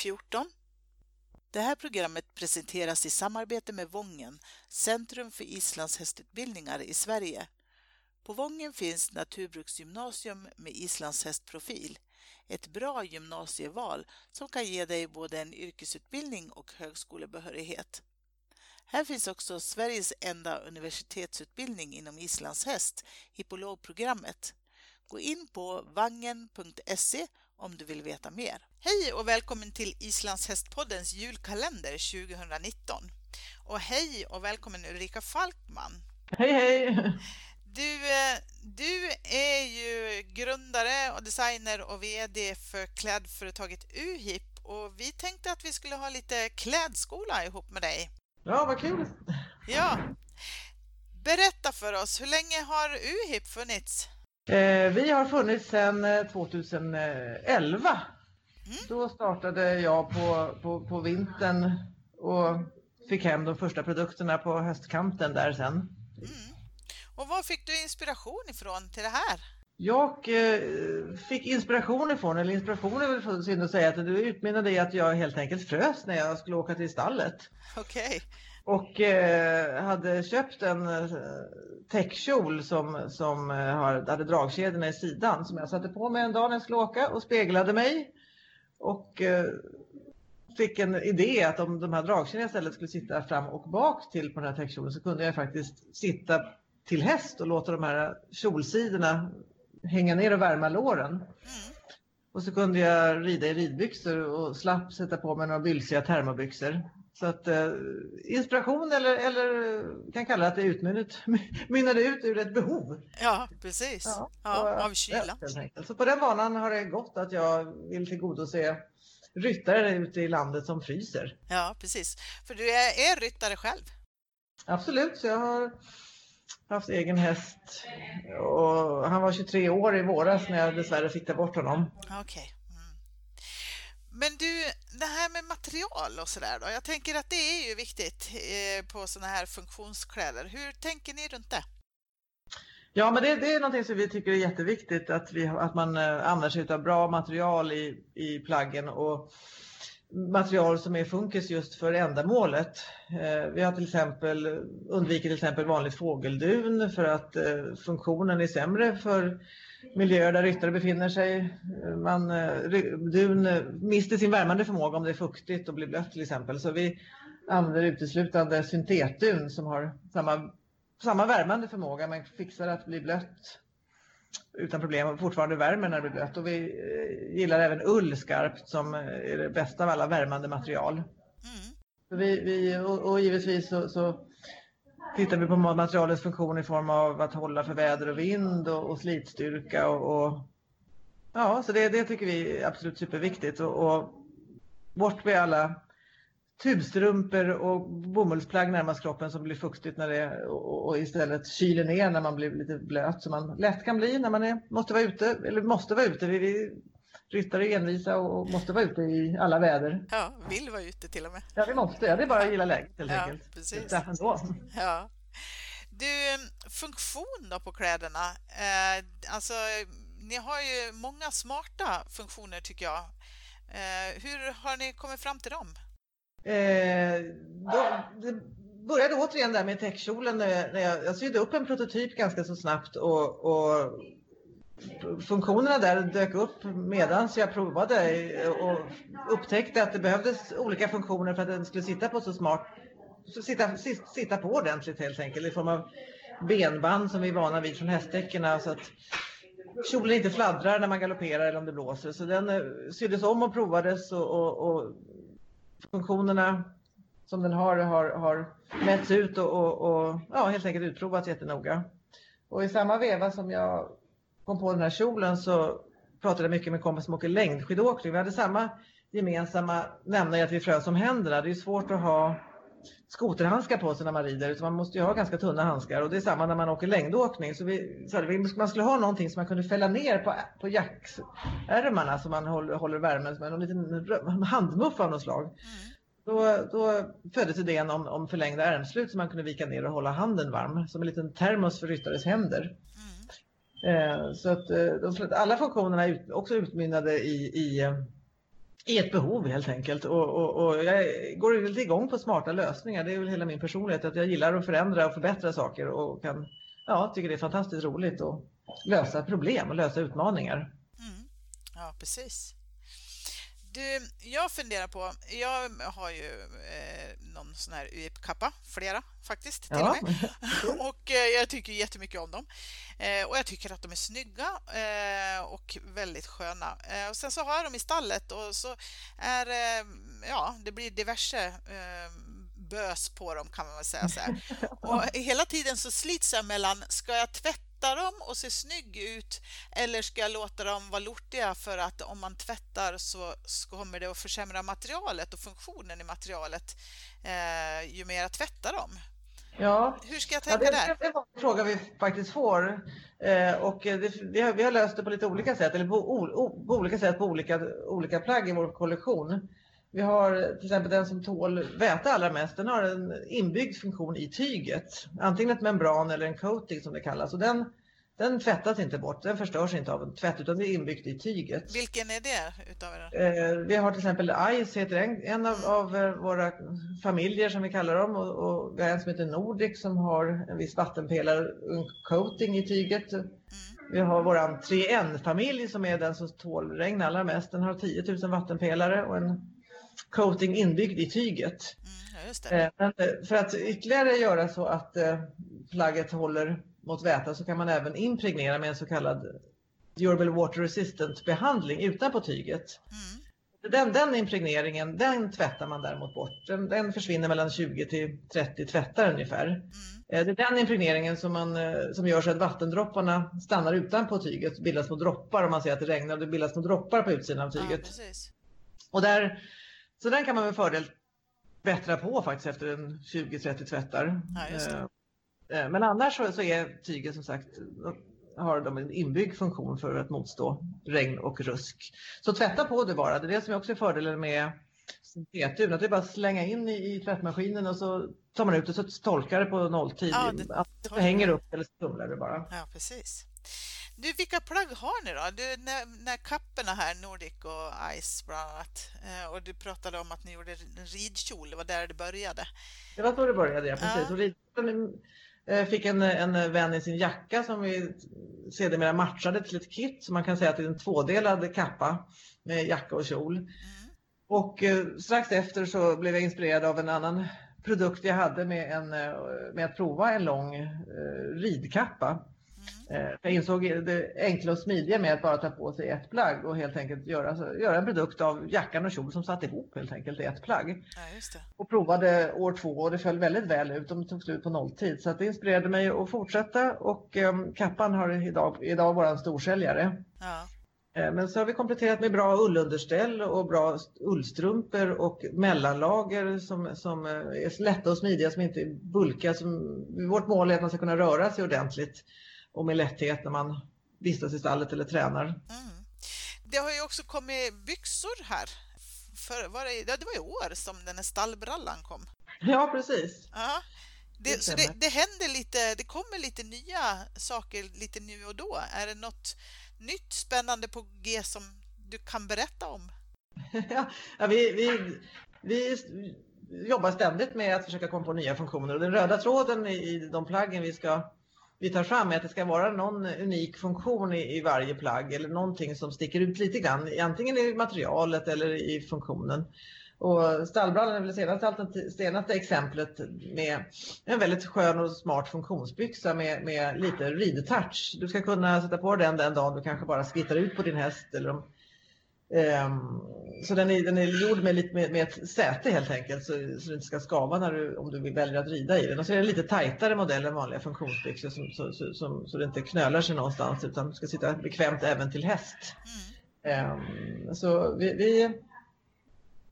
14. Det här programmet presenteras i samarbete med Vången, Centrum för islandshästutbildningar i Sverige. På Vången finns Naturbruksgymnasium med islandshästprofil. Ett bra gymnasieval som kan ge dig både en yrkesutbildning och högskolebehörighet. Här finns också Sveriges enda universitetsutbildning inom islandshäst, hippologprogrammet. Gå in på vangen.se om du vill veta mer. Hej och välkommen till Islandshästpoddens julkalender 2019. Och hej och välkommen Ulrika Falkman. Hej hej! Du, eh, du är ju grundare och designer och VD för klädföretaget Uhip och vi tänkte att vi skulle ha lite klädskola ihop med dig. Ja, vad kul! Ja. Berätta för oss, hur länge har Uhip funnits? Eh, vi har funnits sedan 2011. Mm. Då startade jag på, på, på vintern och fick hem de första produkterna på höstkanten där sen. Mm. Och var fick du inspiration ifrån till det här? Jag eh, fick inspiration ifrån, eller inspiration är väl synd att säga, att det utmynnade i att jag helt enkelt frös när jag skulle åka till stallet. Okej. Okay. Och eh, hade köpt en eh, täckkjol som, som eh, hade dragkedjorna i sidan som jag satte på mig en dag när jag skulle åka och speglade mig. Och eh, fick en idé att om de här dragkedjorna istället skulle sitta fram och bak till på den här täckkjolen så kunde jag faktiskt sitta till häst och låta de här kjolsidorna hänga ner och värma låren. Mm. Och så kunde jag rida i ridbyxor och slapp sätta på mig några bylsiga termobyxor. Så att eh, inspiration eller, eller kan kalla det att det utmynnade, mynnade ut ur ett behov. Ja, precis. Ja, ja, av kyla. Så på den banan har det gått att jag vill tillgodose ryttare ute i landet som fryser. Ja, precis. För du är, är ryttare själv? Absolut, så jag har haft egen häst och han var 23 år i våras när jag dessvärre fick ta bort honom. Okej. Okay. Mm. Men du, det här med material och sådär då. Jag tänker att det är ju viktigt eh, på sådana här funktionskläder. Hur tänker ni runt det? Ja, men det, det, är någonting som vi tycker är jätteviktigt att, vi, att man eh, använder sig av bra material i, i plaggen och material som är funkis just för ändamålet. Eh, vi har till exempel undvikit till exempel vanligt fågeldun för att eh, funktionen är sämre för miljöer där ryttare befinner sig. Eh, man, dun mister sin värmande förmåga om det är fuktigt och blir blött till exempel. Så vi använder uteslutande syntetdun som har samma, samma värmande förmåga men fixar att bli blött utan problem fortfarande värmer när det blir blött. Och vi eh, gillar även ull skarpt som är det bästa av alla värmande material. Mm. Vi, vi, och, och givetvis så, så, tittar vi på materialets funktion i form av att hålla för väder och vind och, och slitstyrka. Och, och, ja, så det, det tycker vi är absolut superviktigt. Och, och bort med alla tubstrumpor och bomullsplagg närmast kroppen som blir fuktigt när det och, och istället kyler ner när man blir lite blöt som man lätt kan bli när man är, måste vara ute eller måste vara ute. Vi, vi ryttare är envisa och måste vara ute i alla väder. Ja, vill vara ute till och med. Ja, vi måste. Ja, det är bara att gilla läget helt ja, enkelt. Precis. Ändå. Ja. Du, funktion då på kläderna. Eh, alltså, ni har ju många smarta funktioner tycker jag. Eh, hur har ni kommit fram till dem? Eh, då, det började återigen där med täckkjolen när jag, jag sydde upp en prototyp ganska så snabbt och, och funktionerna där dök upp medan jag provade och upptäckte att det behövdes olika funktioner för att den skulle sitta på så smart sitta, sitta på ordentligt helt enkelt i form av benband som vi är vana vid från hästdäcken så att kjolen inte fladdrar när man galopperar eller om det blåser. Så den eh, syddes om och provades och, och, och funktionerna som den har har, har mätts ut och, och, och ja, helt enkelt utprovats jättenoga. Och i samma veva som jag kom på den här kjolen så pratade jag mycket med kompis som åker längdskidåkning. Vi hade samma gemensamma nämnare att vi frös om händerna. Det är svårt att ha skoterhandskar på sig när man rider utan man måste ju ha ganska tunna handskar och det är samma när man åker längdåkning. Så vi sa att man skulle ha någonting som man kunde fälla ner på, på jacksärmarna så man håller, håller värmen som en liten handmuff av något slag. Mm. Då, då föddes idén om, om förlängda ärmslut som man kunde vika ner och hålla handen varm som en liten termos för ryttares händer. Mm. Eh, så att eh, de, alla funktionerna är ut, också utmynnade i, i i ett behov helt enkelt. Och, och, och jag går lite igång på smarta lösningar. Det är väl hela min personlighet att jag gillar att förändra och förbättra saker och kan, ja, tycker det är fantastiskt roligt att lösa problem och lösa utmaningar. Mm. Ja, precis. Du, jag funderar på, jag har ju eh, någon sån här UIP-kappa, flera faktiskt till ja. och med. och eh, jag tycker jättemycket om dem. Eh, och jag tycker att de är snygga eh, och väldigt sköna. Eh, och sen så har jag dem i stallet och så är eh, ja, det blir diverse bös på dem kan man väl säga så här. Och hela tiden så slits jag mellan, ska jag tvätta tvätta dem och se snygg ut eller ska jag låta dem vara lortiga för att om man tvättar så kommer det att försämra materialet och funktionen i materialet eh, ju mer jag tvättar dem? Ja. Hur ska jag tänka ja, det, där? Det är en fråga vi faktiskt får eh, och det, vi, har, vi, har, löst det på lite olika sätt eller på, o, på olika sätt på olika, olika plagg i vår kollektion. Vi har till exempel den som tål väte allra mest, den har en inbyggd funktion i tyget. Antingen ett membran eller en coating som det kallas. Och den, den tvättas inte bort, den förstörs inte av en tvätt utan det är inbyggt i tyget. Vilken är det? Utav er? Eh, vi har till exempel Ice, heter en, en av, av, eh, våra familjer som vi kallar dem. Och, och vi har en som heter Nordic som har en viss vattenpelare, en coating i tyget. Mm. Vi har våran 3N-familj som är den som tål regn allra mest. Den har 10 000 vattenpelare och en coating inbyggd i tyget. Mm, ja, Men eh, för att ytterligare göra så att eh, plagget håller mot väta så kan man även impregnera med en så kallad durable water resistant behandling utanpå tyget. Mm. Den, den impregneringen, den tvättar man däremot bort. Den, den försvinner mellan 20 till 30 tvättar ungefär. Mm. Eh, det är den impregneringen som, man, som gör så att vattendropparna stannar utanpå tyget, bildas små droppar om man ser att det regnar och det bildas små droppar på utsidan av tyget. Ja, och där så den kan man med fördel bättra på faktiskt efter en 20-30 tvättar. Ja, eh, Men annars så, så är tyget som sagt har de en inbyggd funktion för att motstå regn och rusk. Så tvätta på det bara. Det är det som också är fördelen med syntetun. Att det är bara att slänga in i, i tvättmaskinen och så tar man ut det så torkar det på nolltid. Ja, det, det hänger upp eller stumlar det bara. Ja, precis. Du, vilka plagg har ni då? Du, när, när kapporna här, Nordic och Ice bland annat, eh, och du pratade om att ni gjorde en ridkjol, det var där det började. Det var så det började, ja precis. Ja. Och ridkjolen eh, fick en, en vän i sin jacka som vi sedermera matchade till ett kit, så man kan säga att det är en tvådelad kappa med jacka och kjol. Mm. Och eh, strax efter så blev jag inspirerad av en annan produkt jag hade med, en, med att prova en lång ridkappa. Mm. Jag insåg det enkla och smidiga med att bara ta på sig ett plagg och helt enkelt göra, göra en produkt av jackan och kjol som satt ihop helt enkelt i ett plagg. Ja, och provade år två och det föll väldigt väl ut. De tog slut på nolltid så det inspirerade mig att fortsätta och um, kappan har idag, idag vår storsäljare. Ja. Eh, men så har vi kompletterat med bra ullunderställ och bra ullstrumpor och mellanlager som, som eh, är lätta och smidiga som inte är bulkiga. Som, vårt mål är att man ska kunna röra sig ordentligt och med lätthet när man vistas i stallet eller tränar. Mm. Det har ju också kommit byxor här. För, var det, det var i år som den här stallbrallan kom. Ja, precis. Ja. Det, det så det, det händer lite, det kommer lite nya saker lite nu och då. Är det något nytt spännande på G som du kan berätta om? ja, vi, vi, vi jobbar ständigt med att försöka komma på nya funktioner och den röda tråden i de plaggen vi ska vi tar fram är att det ska vara någon unik funktion i, i, varje plagg eller någonting som sticker ut lite grann, antingen i materialet eller i funktionen. Och stallbrallan är väl senaste, senaste exemplet med en väldigt skön och smart funktionsbyxa med, med lite ridtouch. Du ska kunna sätta på den den dagen du kanske bara skrittar ut på din häst eller om Ehm, så den är, den är gjord med, lite, med, med ett säte helt enkelt så, så du inte ska skava när du, om du väljer att rida i den. Och så är det en lite tajtare modell än vanliga funktionsbyxor som, så, så, som, så det inte knölar sig någonstans utan ska sitta bekvämt även till häst. Mm. Um, så vi, vi,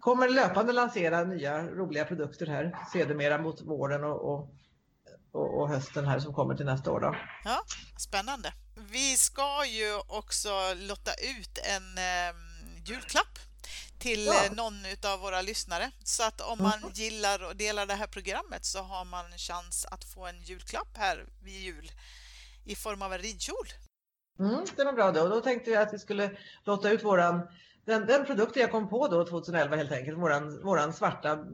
kommer löpande lansera nya roliga produkter här sedermera mot våren och, och, och, och hösten här som kommer till nästa år. Då. Ja, spännande. Vi ska ju också lotta ut en um julklapp till ja. Eh, någon av våra lyssnare. Så att om man mm. gillar och delar det här programmet så har man en chans att få en julklapp här vid jul i form av en ridkjol. Mm, det var bra då. Och då tänkte jag att vi skulle låta ut våran den, den produkten jag kom på då 2011 helt enkelt, våran, våran svarta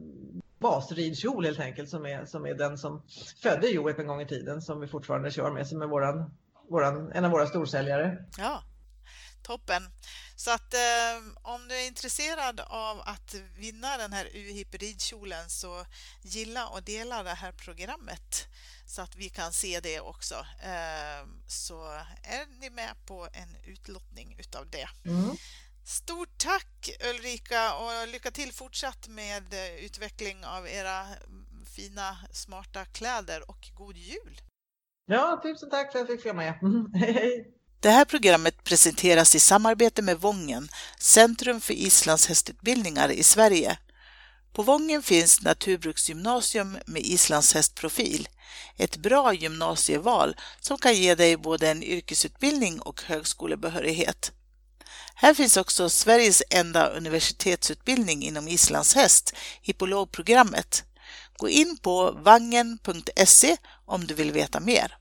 basridkjol helt enkelt som är, som är den som födde Joep en gång i tiden som vi fortfarande kör med som är våran, våran, en av våra storsäljare. Ja, toppen. Så att eh, om du är intresserad av att vinna den här UHIP ridkjolen så gilla och dela det här programmet så att vi kan se det också. Eh, så är ni med på en utlottning utav det. Mm. Stort tack Ulrika och lycka till fortsatt med eh, utveckling av era fina smarta kläder och god jul! Ja, tusen tack för att jag fick vara med. Hej! Det här programmet presenteras i samarbete med Vången, Centrum för islandshästutbildningar i Sverige. På Vången finns Naturbruksgymnasium med islandshästprofil. Ett bra gymnasieval som kan ge dig både en yrkesutbildning och högskolebehörighet. Här finns också Sveriges enda universitetsutbildning inom islandshäst, hippologprogrammet. Gå in på vangen.se om du vill veta mer.